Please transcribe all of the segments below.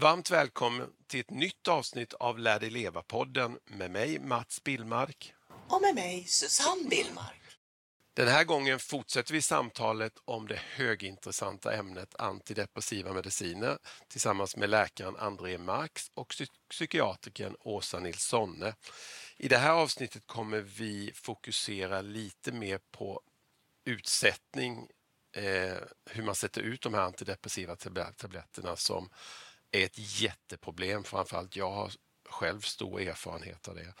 Varmt välkommen till ett nytt avsnitt av Lär dig leva-podden med mig Mats Billmark. Och med mig Susanne Billmark. Den här gången fortsätter vi samtalet om det högintressanta ämnet antidepressiva mediciner tillsammans med läkaren André Marx och psykiatrikern Åsa Nilssonne. I det här avsnittet kommer vi fokusera lite mer på utsättning, eh, hur man sätter ut de här antidepressiva tabletterna som är ett jätteproblem. Framförallt jag har själv stor erfarenhet av det.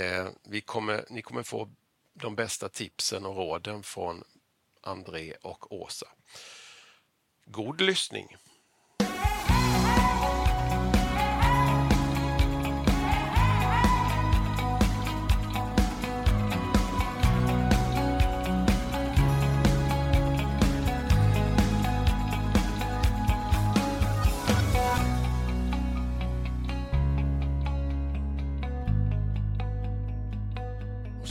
Eh, vi kommer, ni kommer få de bästa tipsen och råden från André och Åsa. God lyssning!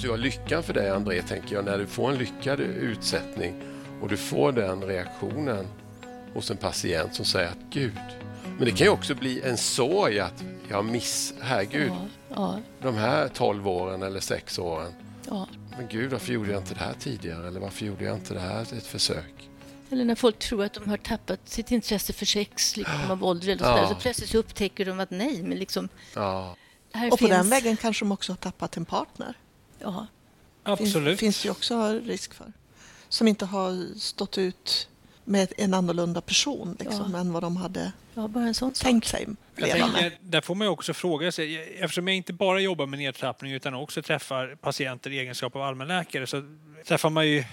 Måste ju vara lyckan för dig André, tänker jag, när du får en lyckad utsättning och du får den reaktionen hos en patient som säger att Gud, men det kan ju också bli en sorg att jag miss, herregud, ja, ja. de här 12 åren eller 6 åren. Ja. Men Gud, varför gjorde jag inte det här tidigare? Eller varför gjorde jag inte det här ett försök? Eller när folk tror att de har tappat sitt intresse för sex liksom, av ålder eller ja. så, så plötsligt så upptäcker de att nej, men liksom... Ja. och på finns... den vägen kanske de också har tappat en partner. Ja. Absolut. Finns, finns ju också risk för. Som inte har stått ut med en annorlunda person liksom, ja. än vad de hade ja, bara en sån tänkt sig leva med. Där får man också fråga sig, eftersom jag inte bara jobbar med nedtrappning utan också träffar patienter i egenskap av allmänläkare så träffar man ju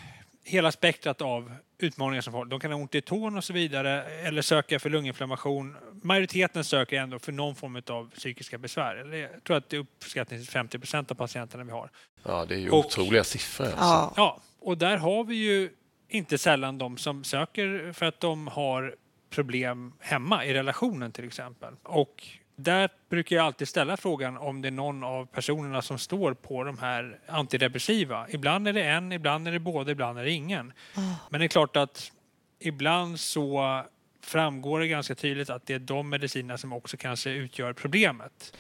hela spektrat av utmaningar som folk. De kan ha ont i tån och så vidare eller söka för lunginflammation. Majoriteten söker ändå för någon form av psykiska besvär. Jag tror att det är uppskattningsvis 50 procent av patienterna vi har. Ja, det är ju och, otroliga siffror. Alltså. Ja. och där har vi ju inte sällan de som söker för att de har problem hemma i relationen till exempel. Och där brukar jag alltid ställa frågan om det är någon av personerna som står på de här antidepressiva. Ibland är det en, ibland är det båda, ibland är det ingen. Oh. Men det är klart att ibland så framgår det ganska tydligt att det är de medicinerna som också kanske utgör problemet.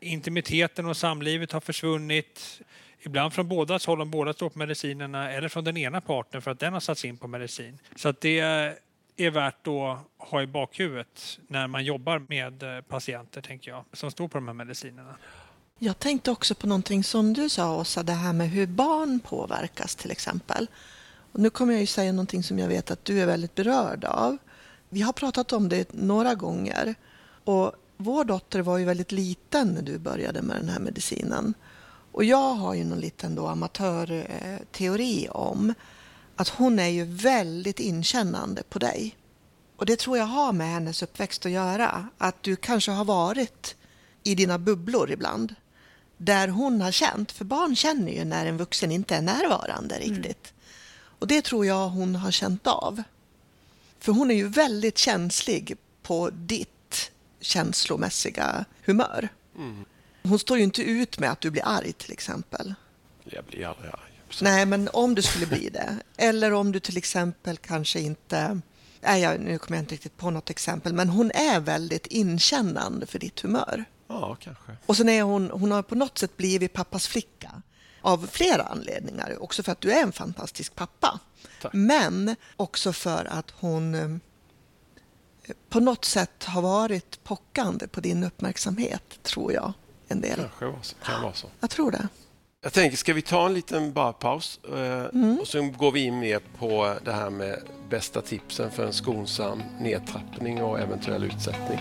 Intimiteten och samlivet har försvunnit. Ibland från bådas håll om båda står på medicinerna eller från den ena parten för att den har satts in på medicin. Så att det är värt att ha i bakhuvudet när man jobbar med eh, patienter, tänker jag, som står på de här medicinerna. Jag tänkte också på någonting som du sa, Åsa, det här med hur barn påverkas till exempel. Och nu kommer jag ju säga någonting som jag vet att du är väldigt berörd av. Vi har pratat om det några gånger och vår dotter var ju väldigt liten när du började med den här medicinen. Och jag har ju någon liten då amatörteori om att hon är ju väldigt inkännande på dig. Och det tror jag har med hennes uppväxt att göra. Att du kanske har varit i dina bubblor ibland. Där hon har känt, för barn känner ju när en vuxen inte är närvarande mm. riktigt. Mm. Och det tror jag hon har känt av. För hon är ju väldigt känslig på ditt känslomässiga humör. Mm. Hon står ju inte ut med att du blir arg till exempel. Jag blir aldrig arg. Nej, men om du skulle bli det. Eller om du till exempel kanske inte... Nej, jag, nu kommer jag inte riktigt på något exempel, men hon är väldigt inkännande för ditt humör. Ja, kanske. Och sen är hon, hon har på något sätt blivit pappas flicka. Av flera anledningar. Också för att du är en fantastisk pappa. Tack. Men också för att hon eh, på något sätt har varit pockande på din uppmärksamhet, tror jag. En del. Kanske kan vara så. Jag tror det. Jag tänker, ska vi ta en liten bara paus eh, mm. och så går vi in mer på det här med bästa tipsen för en skonsam nedtrappning och eventuell utsättning.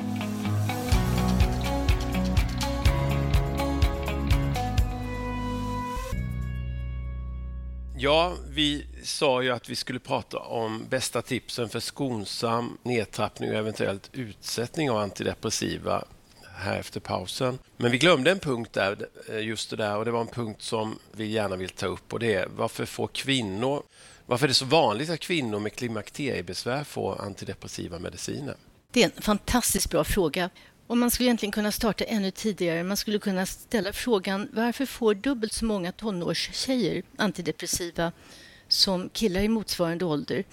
Ja, vi sa ju att vi skulle prata om bästa tipsen för skonsam nedtrappning och eventuellt utsättning av antidepressiva här efter pausen. Men vi glömde en punkt där, eh, just det där, och det var en punkt som vi gärna vill ta upp och det är varför får kvinnor varför är det så vanligt att kvinnor med klimakteriebesvär får antidepressiva mediciner? Det är en fantastiskt bra fråga. Och man skulle egentligen kunna starta ännu tidigare. Man skulle kunna ställa frågan varför får dubbelt så många tonårstjejer antidepressiva som killar i motsvarande ålder?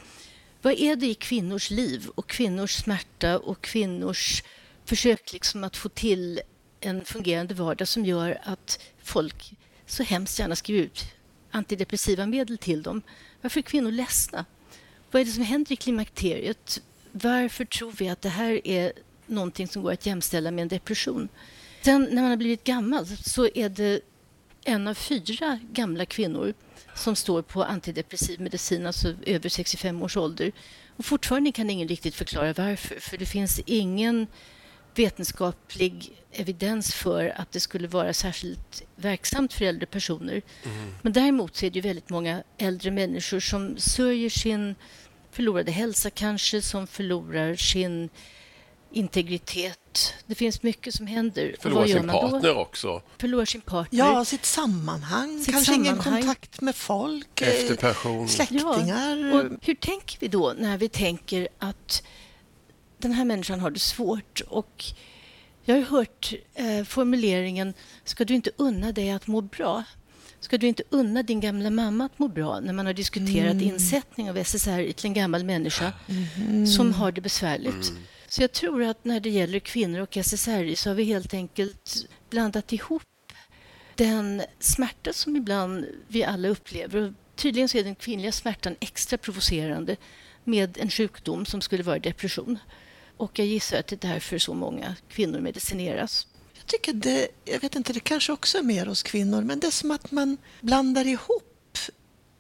Vad är det i kvinnors liv och kvinnors smärta och kvinnors försök liksom att få till en fungerande vardag som gör att folk så hemskt gärna skriver ut antidepressiva medel till dem. Varför är kvinnor ledsna? Vad är det som händer i klimakteriet? Varför tror vi att det här är någonting som går att jämställa med en depression? Sen när man har blivit gammal så är det en av fyra gamla kvinnor som står på antidepressiv medicin, alltså över 65 års ålder. Och fortfarande kan ingen riktigt förklara varför, för det finns ingen vetenskaplig evidens för att det skulle vara särskilt verksamt för äldre personer. Mm. Men däremot så är det väldigt många äldre människor som sörjer sin förlorade hälsa kanske, som förlorar sin integritet. Det finns mycket som händer. Förlorar sin partner också. Förlorar sin partner. Ja, sitt sammanhang. Sitt Kanske sammanhang. ingen kontakt med folk. Eh, Efter pension. Släktingar. Ja. Och hur tänker vi då när vi tänker att den här människan har det svårt? Och jag har hört eh, formuleringen Ska du inte unna dig att må bra? Ska du inte unna din gamla mamma att må bra när man har diskuterat mm. insättning av SSR till en gammal människa mm. som har det besvärligt? Mm. Så jag tror att när det gäller kvinnor och SSRI så har vi helt enkelt blandat ihop den smärta som ibland vi alla upplever. Och tydligen så är den kvinnliga smärtan extra provocerande med en sjukdom som skulle vara depression. Och jag gissar att det är därför så många kvinnor medicineras. Jag tycker det, jag vet inte, det kanske också är mer hos kvinnor, men det är som att man blandar ihop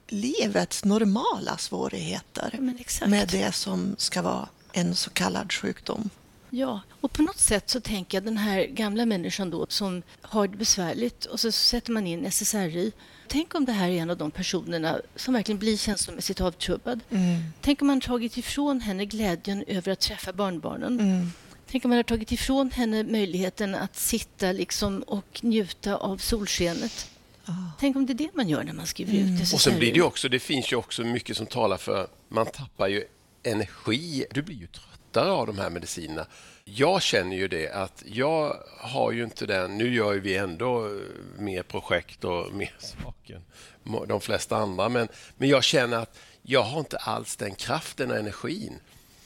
livets normala svårigheter med det som ska vara en så kallad sjukdom. Ja, och på något sätt så tänker jag den här gamla människan då som har det besvärligt och så sätter man in SSRI. Tänk om det här är en av de personerna som verkligen blir känslomässigt avtrubbad. Mm. Tänk om man tagit ifrån henne glädjen över att träffa barnbarnen. Mm. Tänk om man har tagit ifrån henne möjligheten att sitta liksom och njuta av solskenet. Oh. Tänk om det är det man gör när man skriver mm. ut SSRI. Och sen blir det också, det finns ju också mycket som talar för, man tappar ju energi. Du blir ju tröttare av de här medicinerna. Jag känner ju det att jag har ju inte den... Nu gör vi ändå mer projekt och mer saker än de flesta andra, men, men jag känner att jag har inte alls den kraften och energin.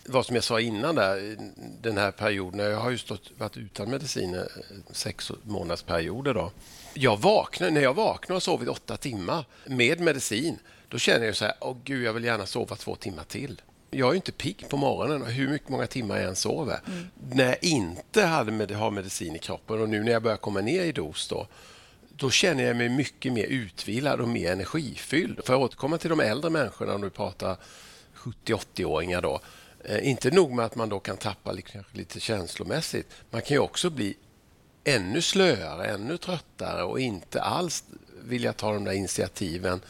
Vad som jag sa innan, där, den här perioden, jag har ju stått, varit utan mediciner sex månaders perioder. Då. Jag vaknar, när jag vaknar och sovit åtta timmar med medicin, då känner jag så här, åh gud, jag vill gärna sova två timmar till jag är inte pigg på morgonen hur mycket många timmar jag än sover. Mm. När jag inte hade med, har medicin i kroppen och nu när jag börjar komma ner i dos då, då känner jag mig mycket mer utvilad och mer energifylld. För att återkomma till de äldre människorna, om du pratar 70-80-åringar då. Eh, inte nog med att man då kan tappa lite, lite känslomässigt, man kan ju också bli ännu slöare, ännu tröttare och inte alls vilja ta de där initiativen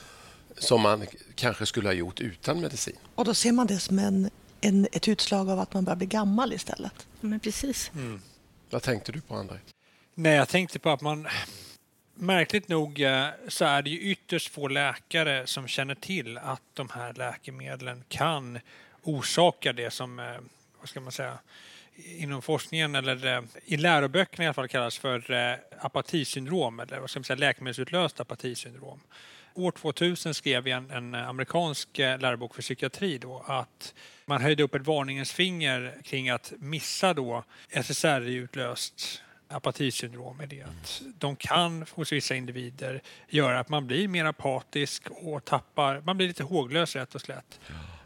som man kanske skulle ha gjort utan medicin. Och då ser man det som en, en ett utslag av att man börjar bli gammal istället. Men precis. Mm. Vad tänkte du på, André? Nej, jag tänkte på att man... Märkligt nog eh, så är det ju ytterst få läkare som känner till att de här läkemedlen kan orsaka det som, eh, vad ska man säga, inom forskningen eller eh, i läroböckerna i alla fall kallas för apatisyndrom eller vad ska man säga, läkemedelsutlöst apatisyndrom. År 2000 skrev en, en amerikansk eh, lärobok för psykiatri då att man höjde upp ett varningens finger kring att missa då SSRI-utlöst apatisyndrom är det att de kan hos vissa individer göra att man blir mer apatisk och tappar, man blir lite håglös rätt och slätt.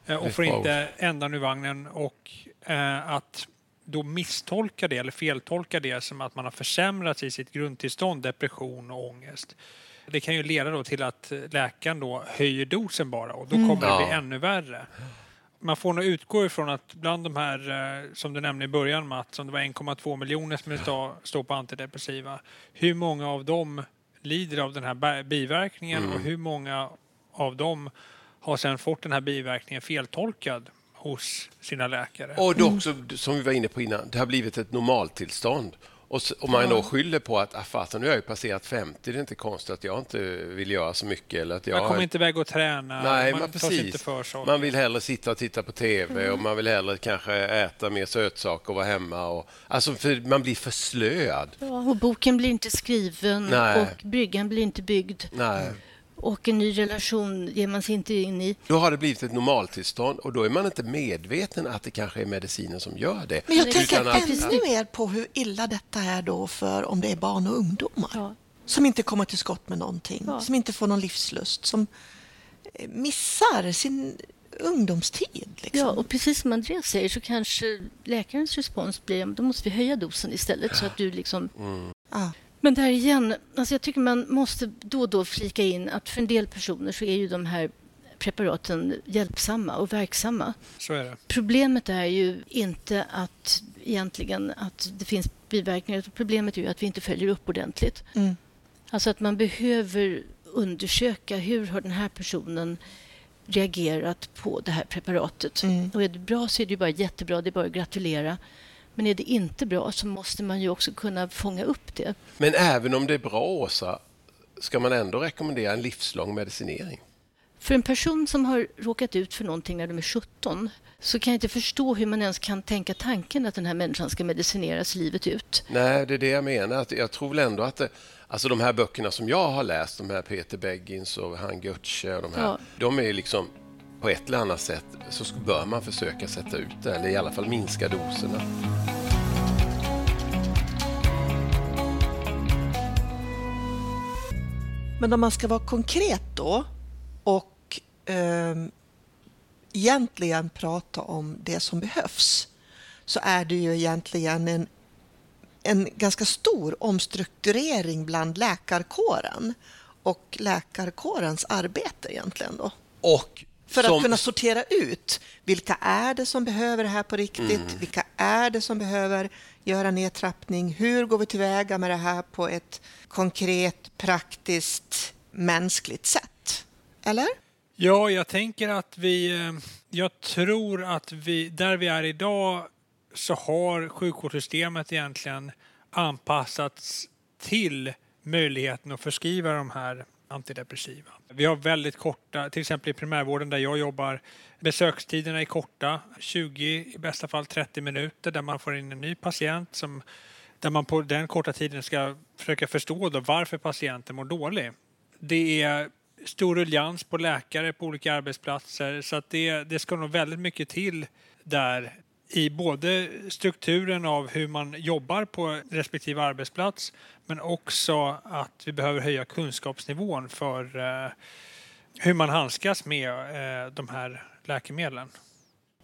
Ja, och får inte ändan ur vagnen och eh, att då misstolka det eller feltolka det som att man har försämrats i sitt grundtillstånd, depression och ångest. Det kan ju leda då till att läkaren då höjer dosen bara och då mm. kommer mm. det bli ännu värre. Man får nog utgå ifrån att bland de här, eh, som du nämnde i början Mats, som det var 1,2 miljoner som står på antidepressiva. Hur många av dem lider av den här biverkningen mm. och hur många av dem har sedan fått den här biverkningen feltolkad hos sina läkare. Och då också, som vi var inne på innan, det har blivit ett normaltillstånd. Och om man då skyller på att ah, fasen, nu har jag ju passerat 50, det är inte konstigt att jag inte vill göra så mycket. Eller att jag man kommer inte iväg och träna, Nej, man, man precis. För man vill hellre sitta och titta på TV mm. och man vill hellre kanske äta mer sötsaker och vara hemma. Och, alltså för man blir förslöad. Ja, och boken blir inte skriven Nej. och bryggan blir inte byggd. Nej. Och en ny relation ger man sig inte in i. Då har det blivit ett normaltillstånd och då är man inte medveten att det kanske är medicinen som gör det. Men jag tänker att- ännu mer på hur illa detta är då för om det är barn och ungdomar. Ja. Som inte kommer till skott med någonting, Ja. som inte får någon livslust, som eh, missar sin ungdomstid. Liksom. Ja, och precis som Andreas säger så kanske läkarens respons blir då måste vi höja dosen istället så att du liksom Ja. Men där igen, alltså jag tycker man måste då och då flika in att för en del personer så är ju de här preparaten hjälpsamma och verksamma. Så är det. Problemet är ju inte att egentligen att det finns biverkningar. utan Problemet är ju att vi inte följer upp ordentligt. Mm. Alltså att man behöver undersöka hur har den här personen reagerat på det här preparatet. Mm. Och är det bra så är det ju bara jättebra, det är bara att gratulera. Men är det inte bra så måste man ju också kunna fånga upp det. Men även om det är bra, Åsa, ska man ändå rekommendera en livslång medicinering? För en person som har råkat ut för någonting när de är 17 så kan jag inte förstå hur man ens kan tänka tanken att den här människan ska medicineras livet ut. Nej, det är det jag menar. Jag tror väl ändå att det, alltså de här böckerna som jag har läst, de här Peter Beggins och Han Götze och de här, Ja. de är liksom på ett eller annat sätt så bör man försöka sätta ut det eller i alla fall minska doserna. Men om man ska vara konkret då och ehm, egentligen prata om det som behövs så är det ju egentligen en, en ganska stor omstrukturering bland läkarkåren och läkarkårens arbete egentligen då. Och För som- att kunna sortera ut vilka är det som behöver det här på riktigt? Vilka är det som behöver göra nedtrappning? Hur går vi tillväga med det här på ett konkret, praktiskt, mänskligt sätt? Eller? Ja, jag tänker att vi... eh, Jag tror att vi, där vi är idag så har sjukvårdssystemet egentligen anpassats till möjligheten att förskriva de här antidepressiva. Vi har väldigt korta, till exempel i primärvården där jag jobbar, besökstiderna är korta, 20 i bästa fall 30 minuter där man får in en ny patient som där man på den korta tiden ska försöka förstå då varför patienten mår dålig. Det är stor ruljans på läkare på olika arbetsplatser så att det, det ska nog väldigt mycket till där i både strukturen av hur man jobbar på respektive arbetsplats men också att vi behöver höja kunskapsnivån för eh, hur man handskas med eh, de här läkemedlen.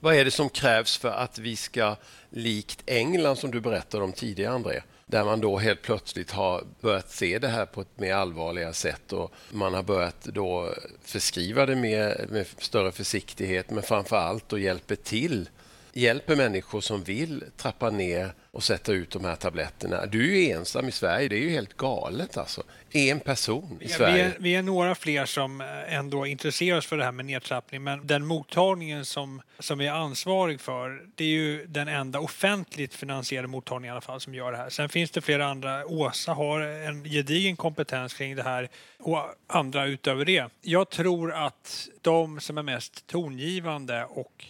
Vad är det som krävs för att vi ska, likt England som du berättade om tidigare, André, där man då helt plötsligt har börjat se det här på ett mer allvarligare sätt och man har börjat då förskriva det mer, med större försiktighet men framför allt då hjälper till hjälper människor som vill trappa ner och sätta ut de här tabletterna. Du är ju ensam i Sverige, det är ju helt galet alltså. En person i Ja, Vi Sverige. är, vi är några fler som eh, ändå intresserar oss för det här med nedtrappning men den mottagningen som, som vi är ansvarig för det är ju den enda offentligt finansierade mottagningen i alla fall som gör det här. Sen finns det flera andra. Åsa har en gedigen kompetens kring det här och andra utöver det. Jag tror att de som är mest tongivande och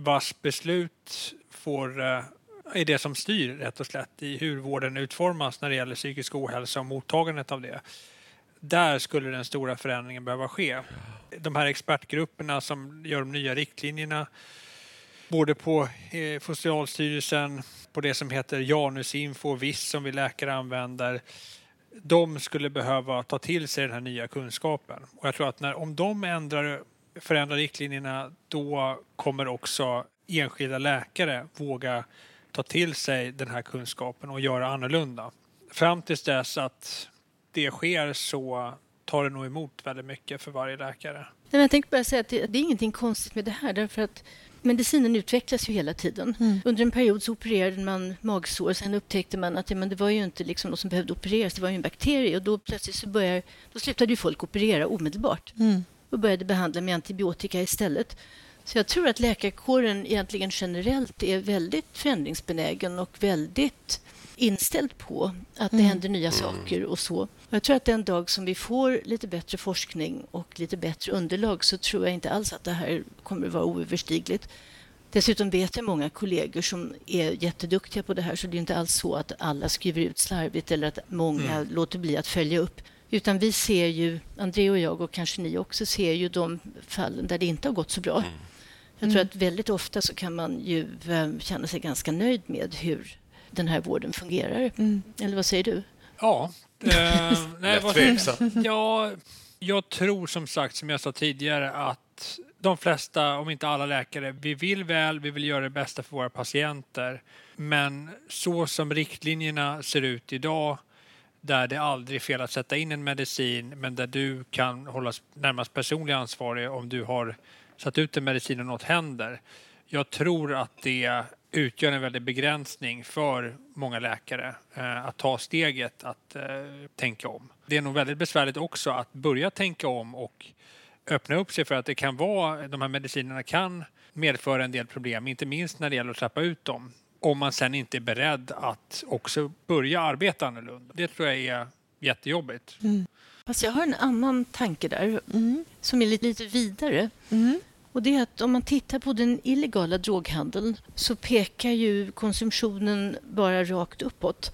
vars beslut får eh, är det som styr rätt och slätt i hur vården utformas när det gäller psykisk ohälsa och mottagandet av det. Där skulle den stora förändringen behöva ske. De här expertgrupperna som gör de nya riktlinjerna både på eh, Socialstyrelsen, på det som heter Janusinfo och VIS som vi läkare använder. De skulle behöva ta till sig den här nya kunskapen. Och jag tror att när, om de ändrar, förändrar riktlinjerna då kommer också enskilda läkare våga ta till sig den här kunskapen och göra annorlunda. Fram tills dess att det sker så tar det nog emot väldigt mycket för varje läkare. Nej, men jag tänkte bara säga att det, det är ingenting konstigt med det här därför att medicinen utvecklas ju hela tiden. Under en period så opererade man magsår sen upptäckte man att ja, men det var ju inte liksom något som behövde opereras, det var ju en bakterie och då plötsligt så börjar, då slutade ju folk operera omedelbart och började behandla med antibiotika istället. Så jag tror att läkarkåren egentligen generellt är väldigt förändringsbenägen och väldigt inställd på att det händer nya saker och så. Och jag tror att den dag som vi får lite bättre forskning och lite bättre underlag så tror jag inte alls att det här kommer att vara oöverstigligt. Dessutom vet jag många kollegor som är jätteduktiga på det här så det är inte alls så att alla skriver ut slarvigt eller att många låter bli att följa upp. Utan vi ser ju, André och jag och kanske ni också ser ju de fallen där det inte har gått så bra. Jag tror att väldigt ofta så kan man ju eh, känna sig ganska nöjd med hur den här vården fungerar. Eller vad säger du? Ja. Eh, nej, vad, ja, jag tror som sagt, som jag sa tidigare, att de flesta, om inte alla läkare, vi vill väl, vi vill göra det bästa för våra patienter. Men så som riktlinjerna ser ut idag, där det aldrig är fel att sätta in en medicin, men där du kan hållas närmast personlig ansvarig om du har satt ut en medicin och något händer. Jag tror att det utgör en väldig begränsning för många läkare eh, att ta steget att eh, tänka om. Det är nog väldigt besvärligt också att börja tänka om och öppna upp sig för att det kan vara, de här medicinerna kan medföra en del problem, inte minst när det gäller att trappa ut dem. Om man sen inte är beredd att också börja arbeta annorlunda. Det tror jag är jättejobbigt. Fast jag har en annan tanke där som är lite, lite vidare. Och det är att om man tittar på den illegala droghandeln så pekar ju konsumtionen bara rakt uppåt.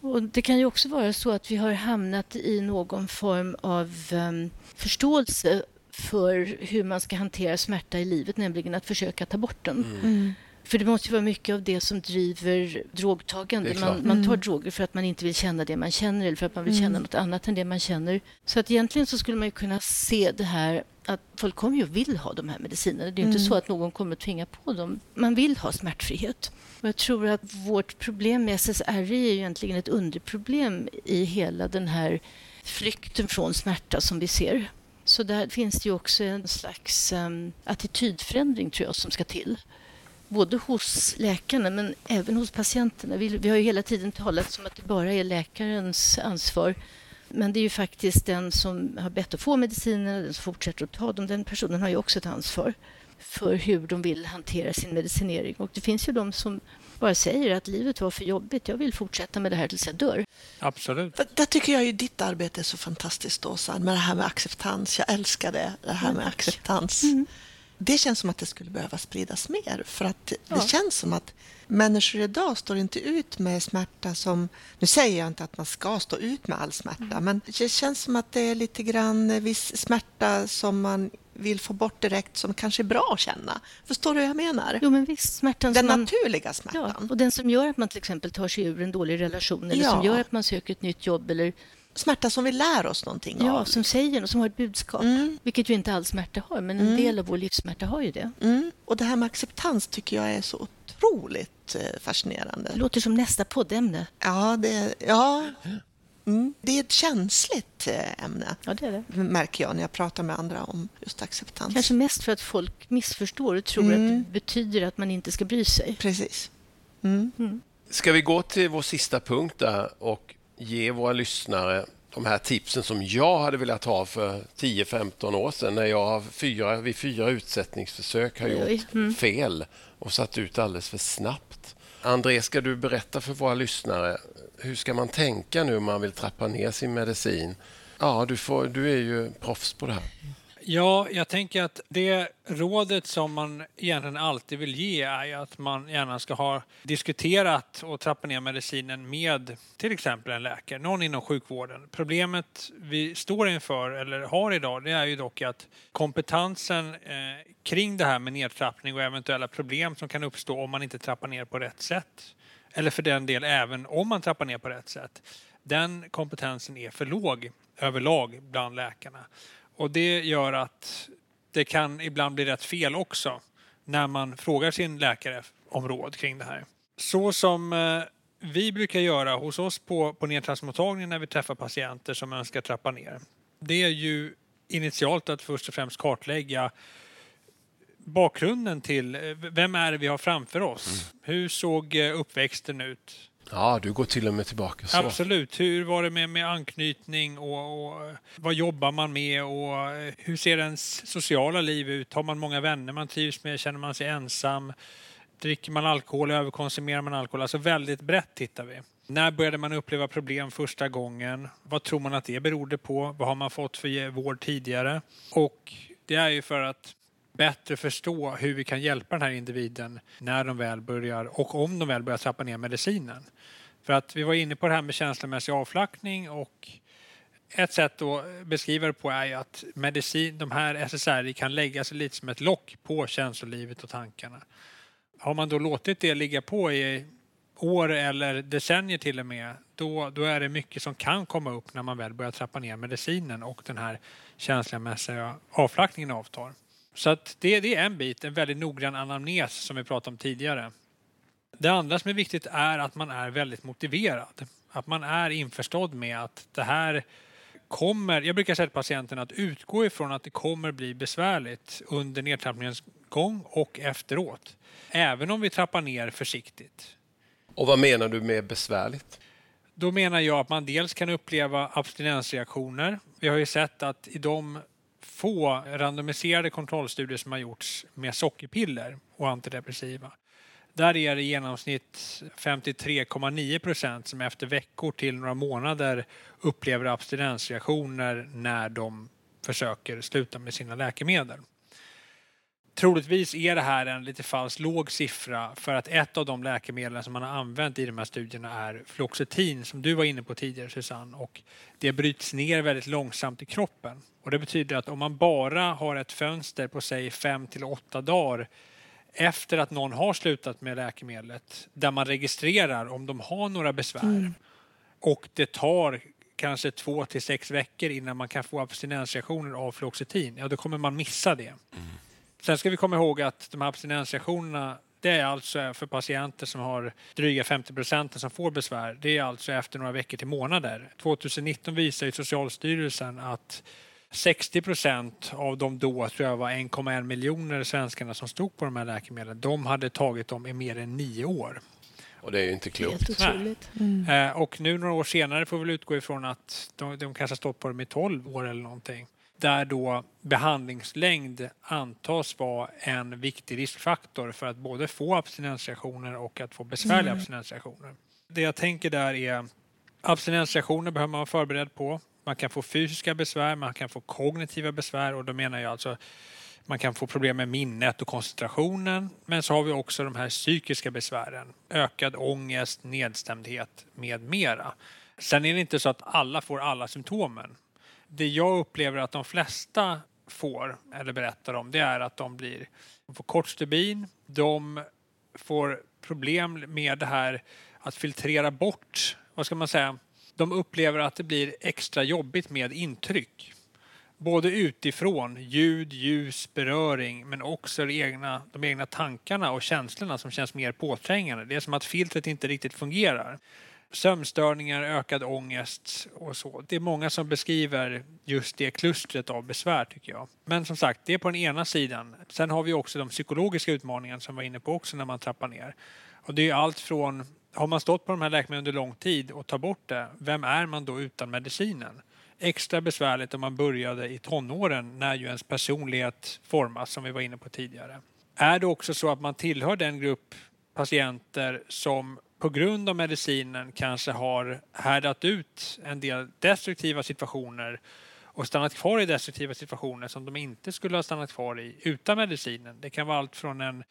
Och det kan ju också vara så att vi har hamnat i någon form av em, förståelse för hur man ska hantera smärta i livet, nämligen att försöka ta bort den. För det måste ju vara mycket av det som driver drogtagande. Man, man tar droger för att man inte vill känna det man känner eller för att man vill känna något annat än det man känner. Så att egentligen så skulle man ju kunna se det här att folk kommer ju vill ha de här medicinerna. Det är ju inte så att någon kommer att tvinga på dem. Man vill ha smärtfrihet. Och jag tror att vårt problem med SSRI är ju egentligen ett underproblem i hela den här flykten från smärta som vi ser. Så där finns det ju också en slags um, attitydförändring tror jag som ska till både hos läkarna men även hos patienterna. Vi, vi har ju hela tiden talat som att det bara är läkarens ansvar. Men det är ju faktiskt den som har bett att få medicinerna, den som fortsätter att ta dem, den personen har ju också ett ansvar för hur de vill hantera sin medicinering. Och det finns ju de som bara säger att livet var för jobbigt, jag vill fortsätta med det här tills jag dör. Absolut. Där tycker jag ju ditt arbete är så fantastiskt, Åsa, med det här med acceptans. Jag älskar det, det här med acceptans. Det känns som att det skulle behöva spridas mer. För att det Ja. känns som att människor idag står inte ut med smärta som... Nu säger jag inte att man ska stå ut med all smärta, men det känns som att det är lite grann viss smärta som man vill få bort direkt som kanske är bra att känna. Förstår du hur jag menar? Jo, men visst, smärtan Den som man... naturliga Ja, smärtan. och den som gör att man till exempel tar sig ur en dålig relation eller som Ja. gör att man söker ett nytt jobb eller Smärta som vi lär oss någonting ja, av. som säger något, som har ett budskap. Mm. Vilket ju inte all smärta har, men en del av vår livssmärta har ju det. Mm. Och det här med acceptans tycker jag är så otroligt eh, fascinerande. Det låter som nästa poddämne. Ja, det, ja. Mm. det är ett känsligt eh, ämne, Ja, det är det. märker jag när jag pratar med andra om just acceptans. Kanske mest för att folk missförstår och tror Mm. att det betyder att man inte ska bry sig. Precis. Mm. Ska vi gå till vår sista punkt där och ge våra lyssnare de här tipsen som jag hade velat ha för 10-15 år sedan när jag fyra, vid fyra utsättningsförsök har gjort Mm. fel och satt ut alldeles för snabbt. André, ska du berätta för våra lyssnare hur ska man tänka nu om man vill trappa ner sin medicin? Ja, du, får, du är ju proffs på det här. Ja, jag tänker att det rådet som man egentligen alltid vill ge är ju att man gärna ska ha diskuterat och trappa ner medicinen med till exempel en läkare, någon inom sjukvården. Problemet vi står inför, eller har idag, det är ju dock att kompetensen eh, kring det här med nedtrappning och eventuella problem som kan uppstå om man inte trappar ner på rätt sätt, eller för den del även om man trappar ner på rätt sätt, den kompetensen är för låg överlag bland läkarna. Och det gör att det kan ibland bli rätt fel också när man frågar sin läkare om råd kring det här. Så som eh, vi brukar göra hos oss på, på nedtrappningsmottagningen när vi träffar patienter som önskar trappa ner. Det är ju initialt att först och främst kartlägga bakgrunden till eh, vem är det vi har framför oss? Hur såg eh, uppväxten ut? Ja, du går till och med tillbaka så. Absolut. Hur var det med, med anknytning och, och eh, vad jobbar man med och eh, hur ser ens sociala liv ut? Har man många vänner man trivs med? Känner man sig ensam? Dricker man alkohol? Överkonsumerar man alkohol? Alltså väldigt brett tittar vi. När började man uppleva problem första gången? Vad tror man att det berodde på? Vad har man fått för vård tidigare? Och det är ju för att bättre förstå hur vi kan hjälpa den här individen när de väl börjar och om de väl börjar trappa ner medicinen. För att vi var inne på det här med känslomässig avflackning och ett sätt att beskriva det på är ju att medicin, de här SSRI kan lägga sig lite som ett lock på känslolivet och tankarna. Har man då låtit det ligga på i år eller decennier till och med, då, då är det mycket som kan komma upp när man väl börjar trappa ner medicinen och den här känslomässiga avflackningen avtar. Så att det, det är en bit, en väldigt noggrann anamnes som vi pratade om tidigare. Det andra som är viktigt är att man är väldigt motiverad. Att man är införstådd med att det här kommer, jag brukar säga till patienten att utgå ifrån att det kommer bli besvärligt under nedtrappningens gång och efteråt. Även om vi trappar ner försiktigt. Och vad menar du med besvärligt? Då menar jag att man dels kan uppleva abstinensreaktioner. Vi har ju sett att i de få randomiserade kontrollstudier som har gjorts med sockerpiller och antidepressiva där är det i genomsnitt 53,9 procent som efter veckor till några månader upplever abstinensreaktioner när de försöker sluta med sina läkemedel. Troligtvis är det här en lite falskt låg siffra för att ett av de läkemedel som man har använt i de här studierna är fluoxetin som du var inne på tidigare Susanne och det bryts ner väldigt långsamt i kroppen. Och det betyder att om man bara har ett fönster på säg 5 till 8 dagar efter att någon har slutat med läkemedlet där man registrerar om de har några besvär. Mm. Och det tar kanske två till sex veckor innan man kan få abstinensreaktioner av fluoxetin. Ja, då kommer man missa det. Mm. Sen ska vi komma ihåg att de här abstinensreaktionerna det är alltså för patienter som har dryga 50 procent som får besvär. Det är alltså efter några veckor till månader. 2019 visar Socialstyrelsen att 60 procent av de då, tror jag var 1,1 miljoner svenskarna som stod på de här läkemedlen, de hade tagit dem i mer än nio år. Och det är ju inte klokt. Mm. Eh, och nu några år senare får vi väl utgå ifrån att de, de kanske har stått på dem i 12 år eller någonting. Där då behandlingslängd antas vara en viktig riskfaktor för att både få abstinensreaktioner och att få besvärliga mm. abstinensreaktioner. Det jag tänker där är abstinensreaktioner behöver man vara förberedd på. Man kan få fysiska besvär, man kan få kognitiva besvär och då menar jag alltså man kan få problem med minnet och koncentrationen. Men så har vi också de här psykiska besvären. Ökad ångest, nedstämdhet med mera. Sen är det inte så att alla får alla symptomen. Det jag upplever att de flesta får, eller berättar om, det är att de blir de får kort stubin, de får problem med det här att filtrera bort, vad ska man säga, de upplever att det blir extra jobbigt med intryck. Både utifrån, ljud, ljus, beröring, men också de egna, de egna tankarna och känslorna som känns mer påträngande. Det är som att filtret inte riktigt fungerar. Sömnstörningar, ökad ångest och så. Det är många som beskriver just det klustret av besvär tycker jag. Men som sagt, det är på den ena sidan. Sen har vi också de psykologiska utmaningarna som vi var inne på också när man trappar ner. Och det är allt från har man stått på de här läkemedlen under lång tid och tar bort det, vem är man då utan medicinen? Extra besvärligt om man började i tonåren när ju ens personlighet formas som vi var inne på tidigare. Är det också så att man tillhör den grupp patienter som på grund av medicinen kanske har härdat ut en del destruktiva situationer och stannat kvar i destruktiva situationer som de inte skulle ha stannat kvar i utan medicinen. Det kan vara allt från en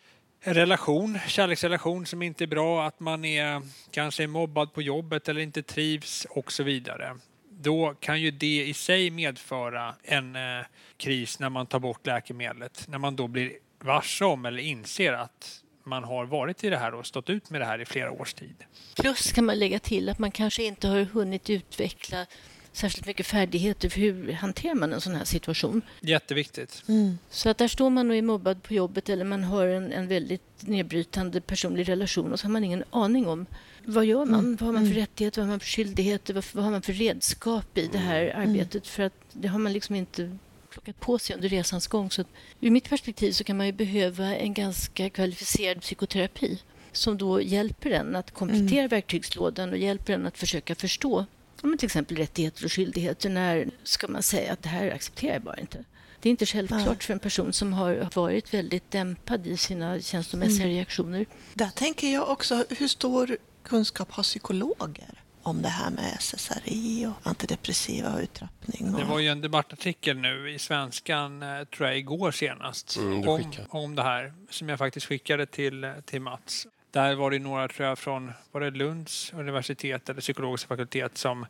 relation, kärleksrelation som inte är bra, att man är kanske är mobbad på jobbet eller inte trivs och så vidare. Då kan ju det i sig medföra en eh, kris när man tar bort läkemedlet. När man då blir varse om eller inser att man har varit i det här och stått ut med det här i flera års tid. Plus kan man lägga till att man kanske inte har hunnit utveckla särskilt mycket färdigheter för hur hanterar man en sån här situation. Jätteviktigt. Mm. Så att där står man och är mobbad på jobbet eller man har en, en väldigt nedbrytande personlig relation och så har man ingen aning om vad gör man? Mm. Vad har man för mm. rättigheter? Vad har man för skyldigheter? Vad, vad har man för redskap i det här mm. arbetet? För att det har man liksom inte plockat på sig under resans gång. Så att, ur mitt perspektiv så kan man ju behöva en ganska kvalificerad psykoterapi som då hjälper en att komplettera mm. verktygslådan och hjälper en att försöka förstå men till exempel rättigheter och skyldigheter. När ska man säga att det här accepterar jag bara inte? Det är inte självklart för en person som har varit väldigt dämpad i sina känslomässiga mm. reaktioner. Där tänker jag också, hur stor kunskap har psykologer om det här med SSRI och antidepressiva och uttrappning? Och... Det var ju en debattartikel nu i Svenskan, eh, tror jag, igår senast mm, om, om det här som jag faktiskt skickade till, till Mats. Där var det några, tror jag, från var det Lunds universitet eller psykologiska fakultet som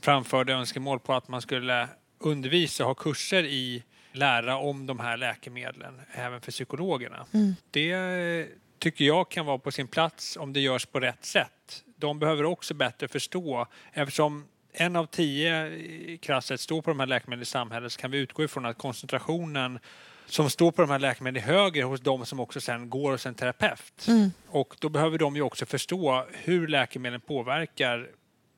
framförde önskemål på att man skulle undervisa och ha kurser i lära om de här läkemedlen även för psykologerna. Det tycker jag kan vara på sin plats om det görs på rätt sätt. De behöver också bättre förstå eftersom en av tio krasset står på de här läkemedlen i samhället så kan vi utgå ifrån att koncentrationen som står på de här läkemedlen är högre hos de som också sen går hos en terapeut. Och då behöver de ju också förstå hur läkemedlen påverkar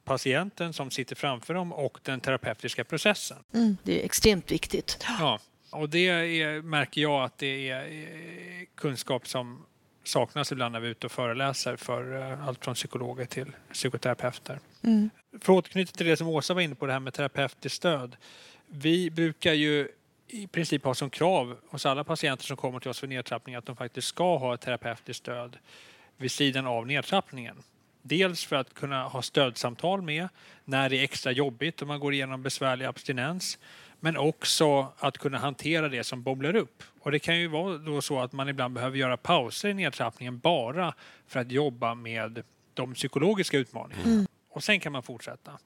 patienten som sitter framför dem och den terapeutiska processen. Det är extremt viktigt. Ja, och det är, märker jag att det är eh, kunskap som saknas ibland när vi är ute och föreläser för eh, allt från psykologer till psykoterapeuter. För att återknyta till det som Åsa var inne på, det här med terapeutiskt stöd. Vi brukar ju i princip ha som krav hos alla patienter som kommer till oss för nedtrappning att de faktiskt ska ha ett terapeutiskt stöd vid sidan av nedtrappningen. Dels för att kunna ha stödsamtal med när det är extra jobbigt och man går igenom besvärlig abstinens. Men också att kunna hantera det som bobblar upp. Och det kan ju vara då så att man ibland behöver göra pauser i nedtrappningen bara för att jobba med de psykologiska utmaningarna. Och sen kan man fortsätta.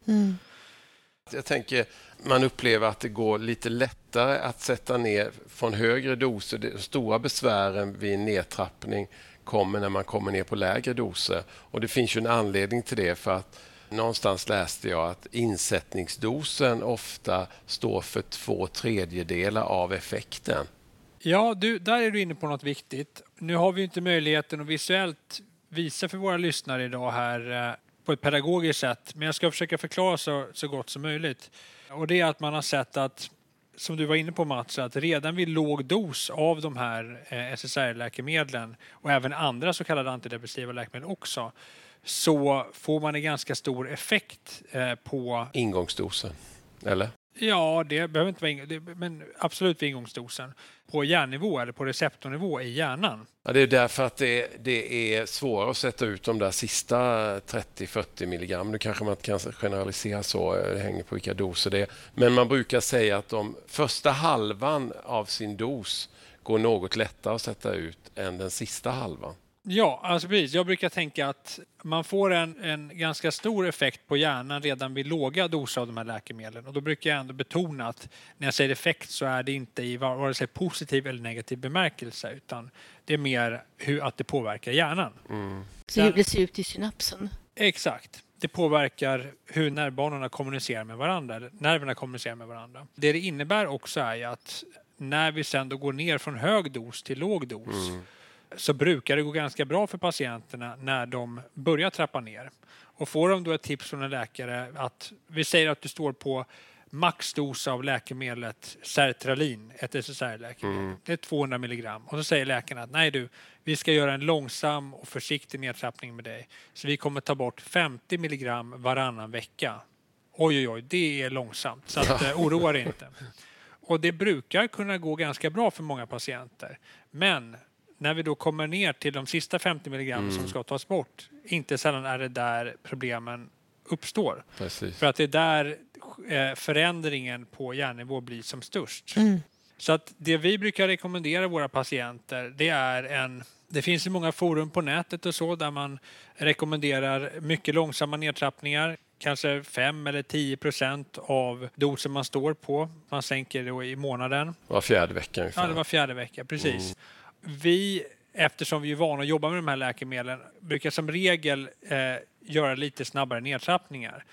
Jag tänker, man upplever att det går lite lättare att sätta ner från högre doser. De stora besvären vid nedtrappning kommer när man kommer ner på lägre doser. Och det finns ju en anledning till det för att någonstans läste jag att insättningsdosen ofta står för två tredjedelar av effekten. Ja, du, där är du inne på något viktigt. Nu har vi inte möjligheten att visuellt visa för våra lyssnare idag här eh, på ett pedagogiskt sätt, men jag ska försöka förklara så, så gott som möjligt. Och det är att man har sett att, som du var inne på Mats, att redan vid låg dos av de här eh, SSRI-läkemedlen och även andra så kallade antidepressiva läkemedel också, så får man en ganska stor effekt eh, på Ingångsdosen, eller? Ja, det behöver inte vara ing- det, men absolut vid ingångsdosen. På hjärnnivå eller på receptornivå i hjärnan. Ja, det är därför att det, det är svårare att sätta ut de där sista 30-40 milligram. Nu kanske man inte kan generalisera så, det hänger på vilka doser det är. Men man brukar säga att de första halvan av sin dos går något lättare att sätta ut än den sista halvan. Ja, alltså precis. Jag brukar tänka att man får en, en ganska stor effekt på hjärnan redan vid låga doser av de här läkemedlen. Och då brukar jag ändå betona att när jag säger effekt så är det inte i va- vare sig positiv eller negativ bemärkelse utan det är mer hur att det påverkar hjärnan. Så hur det ser ut i synapsen. Exakt. Det påverkar hur nervbanorna kommunicerar med varandra, nerverna kommunicerar med varandra. Det det innebär också är att när vi sen då går ner från hög dos till låg dos så brukar det gå ganska bra för patienterna när de börjar trappa ner. Och får de då ett tips från en läkare att vi säger att du står på maxdos av läkemedlet Sertralin, ett SSRI-läkemedel. Det är 200 milligram. Och så säger läkaren att nej du, vi ska göra en långsam och försiktig nedtrappning med dig. Så vi kommer ta bort 50 milligram varannan vecka. Oj, oj, oj, det är långsamt. Så att, eh, oroa dig inte. Och det brukar kunna gå ganska bra för många patienter. Men när vi då kommer ner till de sista 50 milligram som ska tas bort, inte sällan är det där problemen uppstår. Precis. För att det är där eh, förändringen på hjärnnivå blir som störst. Så att det vi brukar rekommendera våra patienter det är en det finns ju många forum på nätet och så där man rekommenderar mycket långsamma nedtrappningar. Kanske 5 eller 10 procent av dosen man står på. Man sänker då i månaden. Var fjärde vecka Ja, ungefär. det var fjärde vecka, precis. Vi, eftersom vi är vana att jobba med de här läkemedlen, brukar som regel eh, göra lite snabbare nedtrappningar.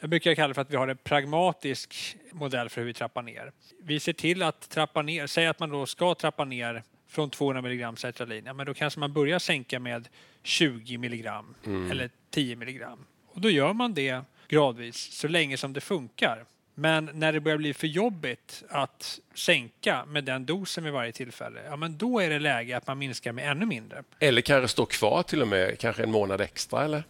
Jag brukar kalla det för att vi har en pragmatisk modell för hur vi trappar ner. Vi ser till att trappa ner, säg att man då ska trappa ner från 200 milligram sertralin, ja, men då kanske man börjar sänka med 20 milligram eller 10 milligram. Och då gör man det gradvis så länge som det funkar. Men när det börjar bli för jobbigt att sänka med den dosen vid varje tillfälle, ja men då är det läge att man minskar med ännu mindre. Eller kanske stå kvar till och med kanske en månad extra, eller?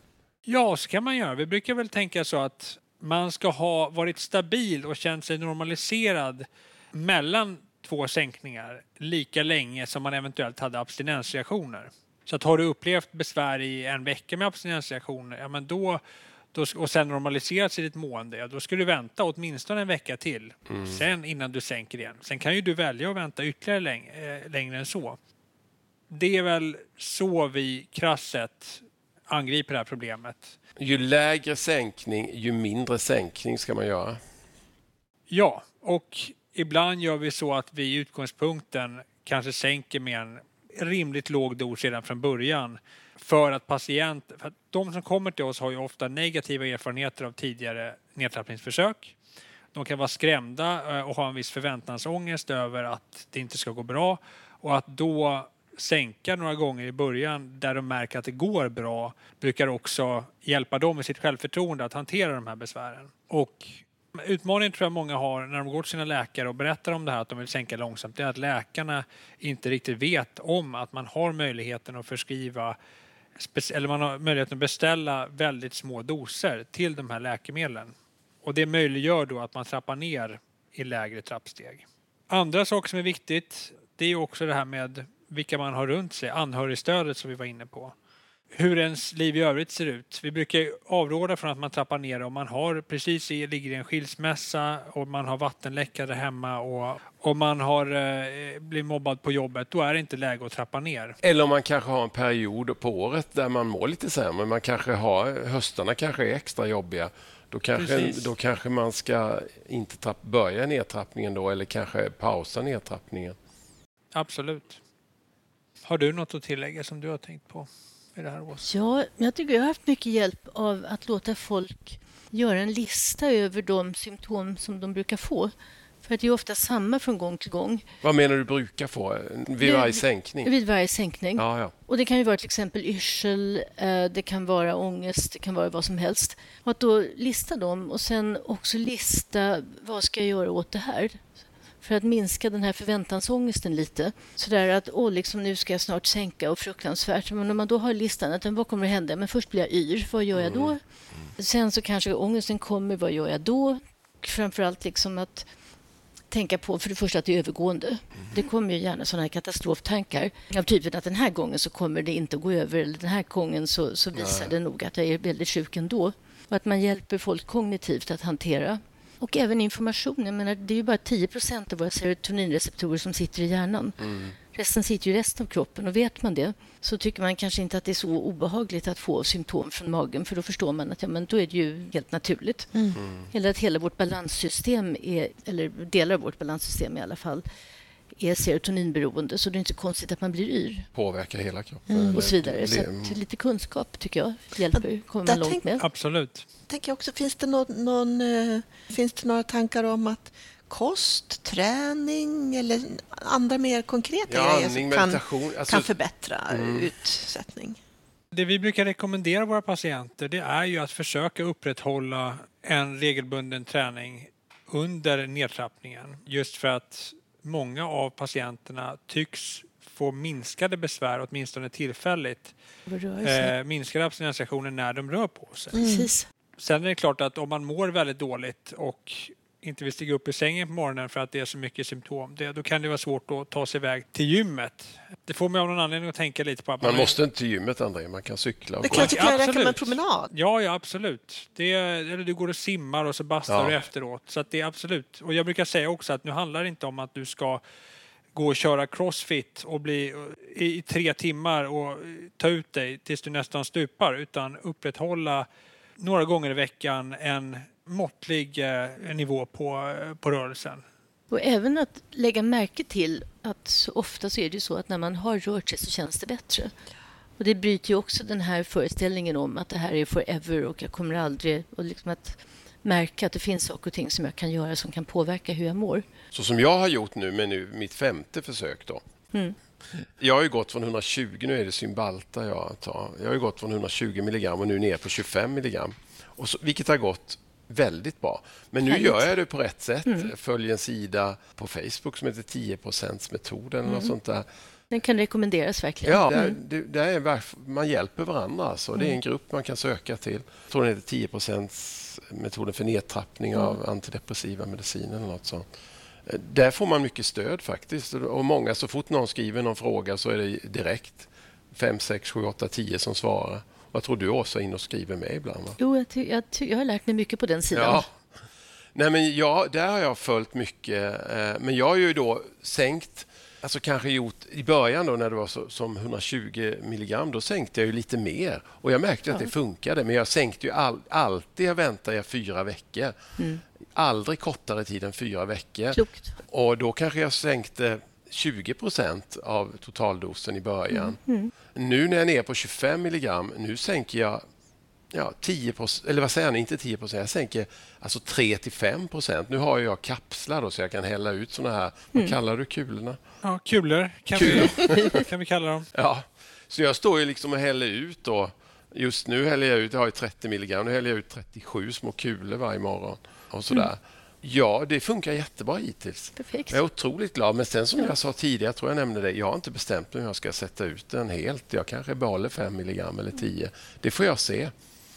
Ja, så kan man göra. Vi brukar väl tänka så att man ska ha varit stabil och känt sig normaliserad mellan två sänkningar lika länge som man eventuellt hade abstinensreaktioner. Så att har du upplevt besvär i en vecka med abstinensreaktioner, ja men då, då och sen normaliserats i ditt mående, ja, då ska du vänta åtminstone en vecka till. Sen innan du sänker igen. Sen kan ju du välja att vänta ytterligare läng eh, längre än så. Det är väl så vi krasst sett angriper det här problemet. Ju lägre sänkning, ju mindre sänkning ska man göra. Ja, och ibland gör vi så att vi i utgångspunkten kanske sänker med en rimligt låg dos redan från början för att patienter, för att de som kommer till oss har ju ofta negativa erfarenheter av tidigare nedtrappningsförsök. De kan vara skrämda eh, och ha en viss förväntansångest över att det inte ska gå bra och att då sänka några gånger i början där de märker att det går bra brukar också hjälpa dem med sitt självförtroende att hantera de här besvären. Och Utmaningen tror jag många har när de går till sina läkare och berättar om det här att de vill sänka långsamt, det är att läkarna inte riktigt vet om att man har möjligheten att förskriva eller man har möjligheten att beställa väldigt små doser till de här läkemedlen. Och det möjliggör då att man trappar ner i lägre trappsteg. Andra saker som är viktigt, det är också det här med vilka man har runt sig, anhörigstödet som vi var inne på hur ens liv i övrigt ser ut. Vi brukar avråda från att man trappar ner om man har precis i, ligger i en skilsmässa och man har vattenläckare hemma och om man har eh, blivit mobbad på jobbet, då är det inte läge att trappa ner. Eller om man kanske har en period på året där man mår lite sämre. Man kanske har, höstarna kanske är extra jobbiga. Då kanske, då kanske man ska inte trapp, börja nedtrappningen då eller kanske pausa nedtrappningen. Absolut. Har du något att tillägga som du har tänkt på? I det här året? Ja, jag tycker jag har haft mycket hjälp av att låta folk göra en lista över de symptom som de brukar få. För det är ofta samma från gång till gång. Vad menar du brukar få? Vid varje sänkning? Vid varje sänkning. Ja, ja. Och Det kan ju vara till exempel yrsel, eh, det kan vara ångest, det kan vara vad som helst. Och att då lista dem och sen också lista vad ska jag göra åt det här? För att minska den här förväntansångesten lite. Sådär att åh, liksom, nu ska jag snart sänka och fruktansvärt. Men om man då har listan, att, vad kommer att hända? Men först blir jag yr, vad gör jag då? Mm. Sen så kanske ångesten kommer, vad gör jag då? Framförallt liksom att tänka på för det första att det är övergående. Mm. Det kommer ju gärna sådana här katastroftankar av typen att den här gången så kommer det inte att gå över eller den här gången så, så visar det nog att jag är väldigt sjuk ändå. Och att man hjälper folk kognitivt att hantera och även information. Jag menar, det är ju bara 10% av våra serotoninreceptorer som sitter i hjärnan. Mm. Resten sitter i resten av kroppen och vet man det så tycker man kanske inte att det är så obehagligt att få symptom från magen för då förstår man att ja, men då är det ju helt naturligt. Mm. Eller att hela vårt balanssystem, är, eller delar av vårt balanssystem i alla fall, är serotoninberoende så det är inte konstigt att man blir yr. Påverkar hela kroppen. Mm. Och så vidare. Så lite kunskap tycker jag hjälper. kommer man långt med. Absolut. Tänker också, finns, det någon, någon, eh, finns det några tankar om att kost, träning eller andra mer konkreta ja, grejer som kan, alltså, kan förbättra mm. utsättning? Det vi brukar rekommendera våra patienter det är ju att försöka upprätthålla en regelbunden träning under nedtrappningen. Just för att många av patienterna tycks få minskade besvär, åtminstone tillfälligt. Eh, minskade abstinensreaktioner när de rör på sig. Mm. Sen är det klart att om man mår väldigt dåligt och inte vill stiga upp ur sängen på morgonen för att det är så mycket symptom, det, då kan det vara svårt att ta sig iväg till gymmet. Det får mig av någon anledning att tänka lite på att man... Man måste inte till gymmet, André. Man kan cykla. Och det kanske kan räcka med en promenad? Ja, ja absolut. Det, eller du går och simmar och så bastar ja. du efteråt. Så det är absolut. Och jag brukar säga också att nu handlar det inte om att du ska gå och köra crossfit och bli i, i tre timmar och ta ut dig tills du nästan stupar, utan upprätthålla några gånger i veckan en måttlig eh, nivå på, eh, på rörelsen. Och även att lägga märke till att så ofta så är det så att när man har rört sig så känns det bättre. Och det bryter ju också den här föreställningen om att det här är forever och jag kommer aldrig... Och liksom att märka att det finns saker och ting som jag kan göra som kan påverka hur jag mår. Så som jag har gjort nu med nu, mitt femte försök då. Mm. Jag har ju gått från 120, nu är det Cymbalta jag tar. Jag har gått från 120 milligram och nu ner på 25 milligram. Och så, vilket har gått väldigt bra. Men nu Härligt. gör jag det på rätt sätt. Mm. Följer en sida på Facebook som heter 10 metoden eller mm. sånt där. Den kan rekommenderas verkligen. Ja, mm. det, det är, man hjälper varandra. Alltså. Det är en mm. grupp man kan söka till. Jag tror den heter 10 metoden för nedtrappning av mm. antidepressiva mediciner eller något sånt. Där får man mycket stöd faktiskt. Och många, så fort någon skriver någon fråga så är det direkt 5, 6, 7, 8, 10 som svarar. Vad tror du Åsa in och skriver med ibland? Va? Jo, jag, jag, jag, har lärt mig mycket på den sidan. Ja. Nej, men jag, där har jag följt mycket. Eh, men jag har ju då sänkt alltså kanske gjort i början då när det var så, som 120 milligram, då sänkte jag ju lite mer och jag märkte ja. att det funkade. Men jag sänkte ju all, alltid, jag väntade jag fyra veckor. Mm. Aldrig kortare tid än fyra veckor. Klokt. Och då kanske jag sänkte 20 procent av totaldosen i början. Mm. Mm. Nu när jag är nere på 25 milligram, nu sänker jag ja, 10 eller vad säger jag, inte 10 procent, jag sänker alltså 3 till 5 procent. Nu har jag kapslar då, så jag kan hälla ut såna här, mm. vad kallar du kulorna? Ja, kulor kan, kulor. Vi, kan vi kalla dem. Ja, så jag står ju liksom och häller ut då. Just nu häller jag ut, jag har 30 milligram, nu häller jag ut 37 små kulor varje morgon och sådär. Mm. Ja, det funkar jättebra hittills. Perfekt. Jag är otroligt glad. Men sen som jag sa tidigare, jag tror jag nämnde det, jag har inte bestämt mig om jag ska sätta ut den helt. Jag kanske behåller 5 milligram eller 10. Det får jag se.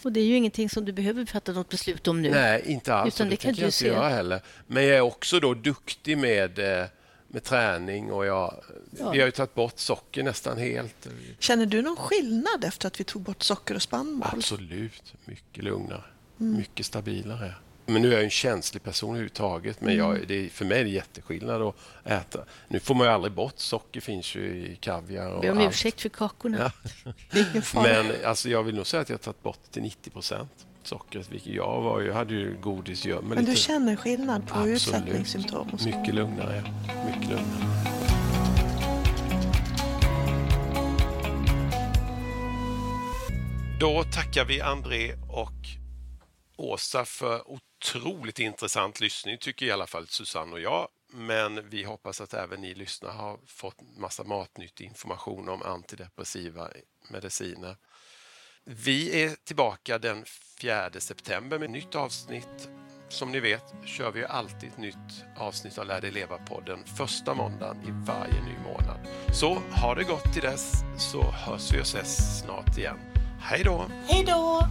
Och det är ju ingenting som du behöver fatta något beslut om nu. Nej, inte alls. Utan det, det kan jag inte göra heller. Men jag är också då duktig med, eh, med träning och jag, ja. vi har ju tagit bort socker nästan helt. Känner du någon skillnad efter att vi tog bort socker och spannmål? Absolut. Mycket lugnare. Mm. Mycket stabilare. Men nu är jag en känslig person överhuvudtaget. Men jag, mm. det, för mig är det jätteskillnad att äta. Nu får man ju aldrig bort socker, finns ju i kaviar och Be om allt. ursäkt för kakorna. Ja. men alltså, jag vill nog säga att jag har tagit bort till 90 procent sockret. Vilket jag var jag hade ju godisgömmor. Men lite. du känner skillnad på Absolut. utsättningssymptom? Mycket lugnare. Mycket lugnare. Då tackar vi André och Åsa för otroligt intressant lyssning tycker i alla fall Susanne och jag. Men vi hoppas att även ni lyssnare har fått massa matnyttig information om antidepressiva mediciner. Vi är tillbaka den 4 september med ett nytt avsnitt. Som ni vet kör vi alltid ett nytt avsnitt av Lär dig leva-podden första måndagen i varje ny månad. Så ha det gott till dess så hörs vi och ses snart igen. Hej då! Hej då!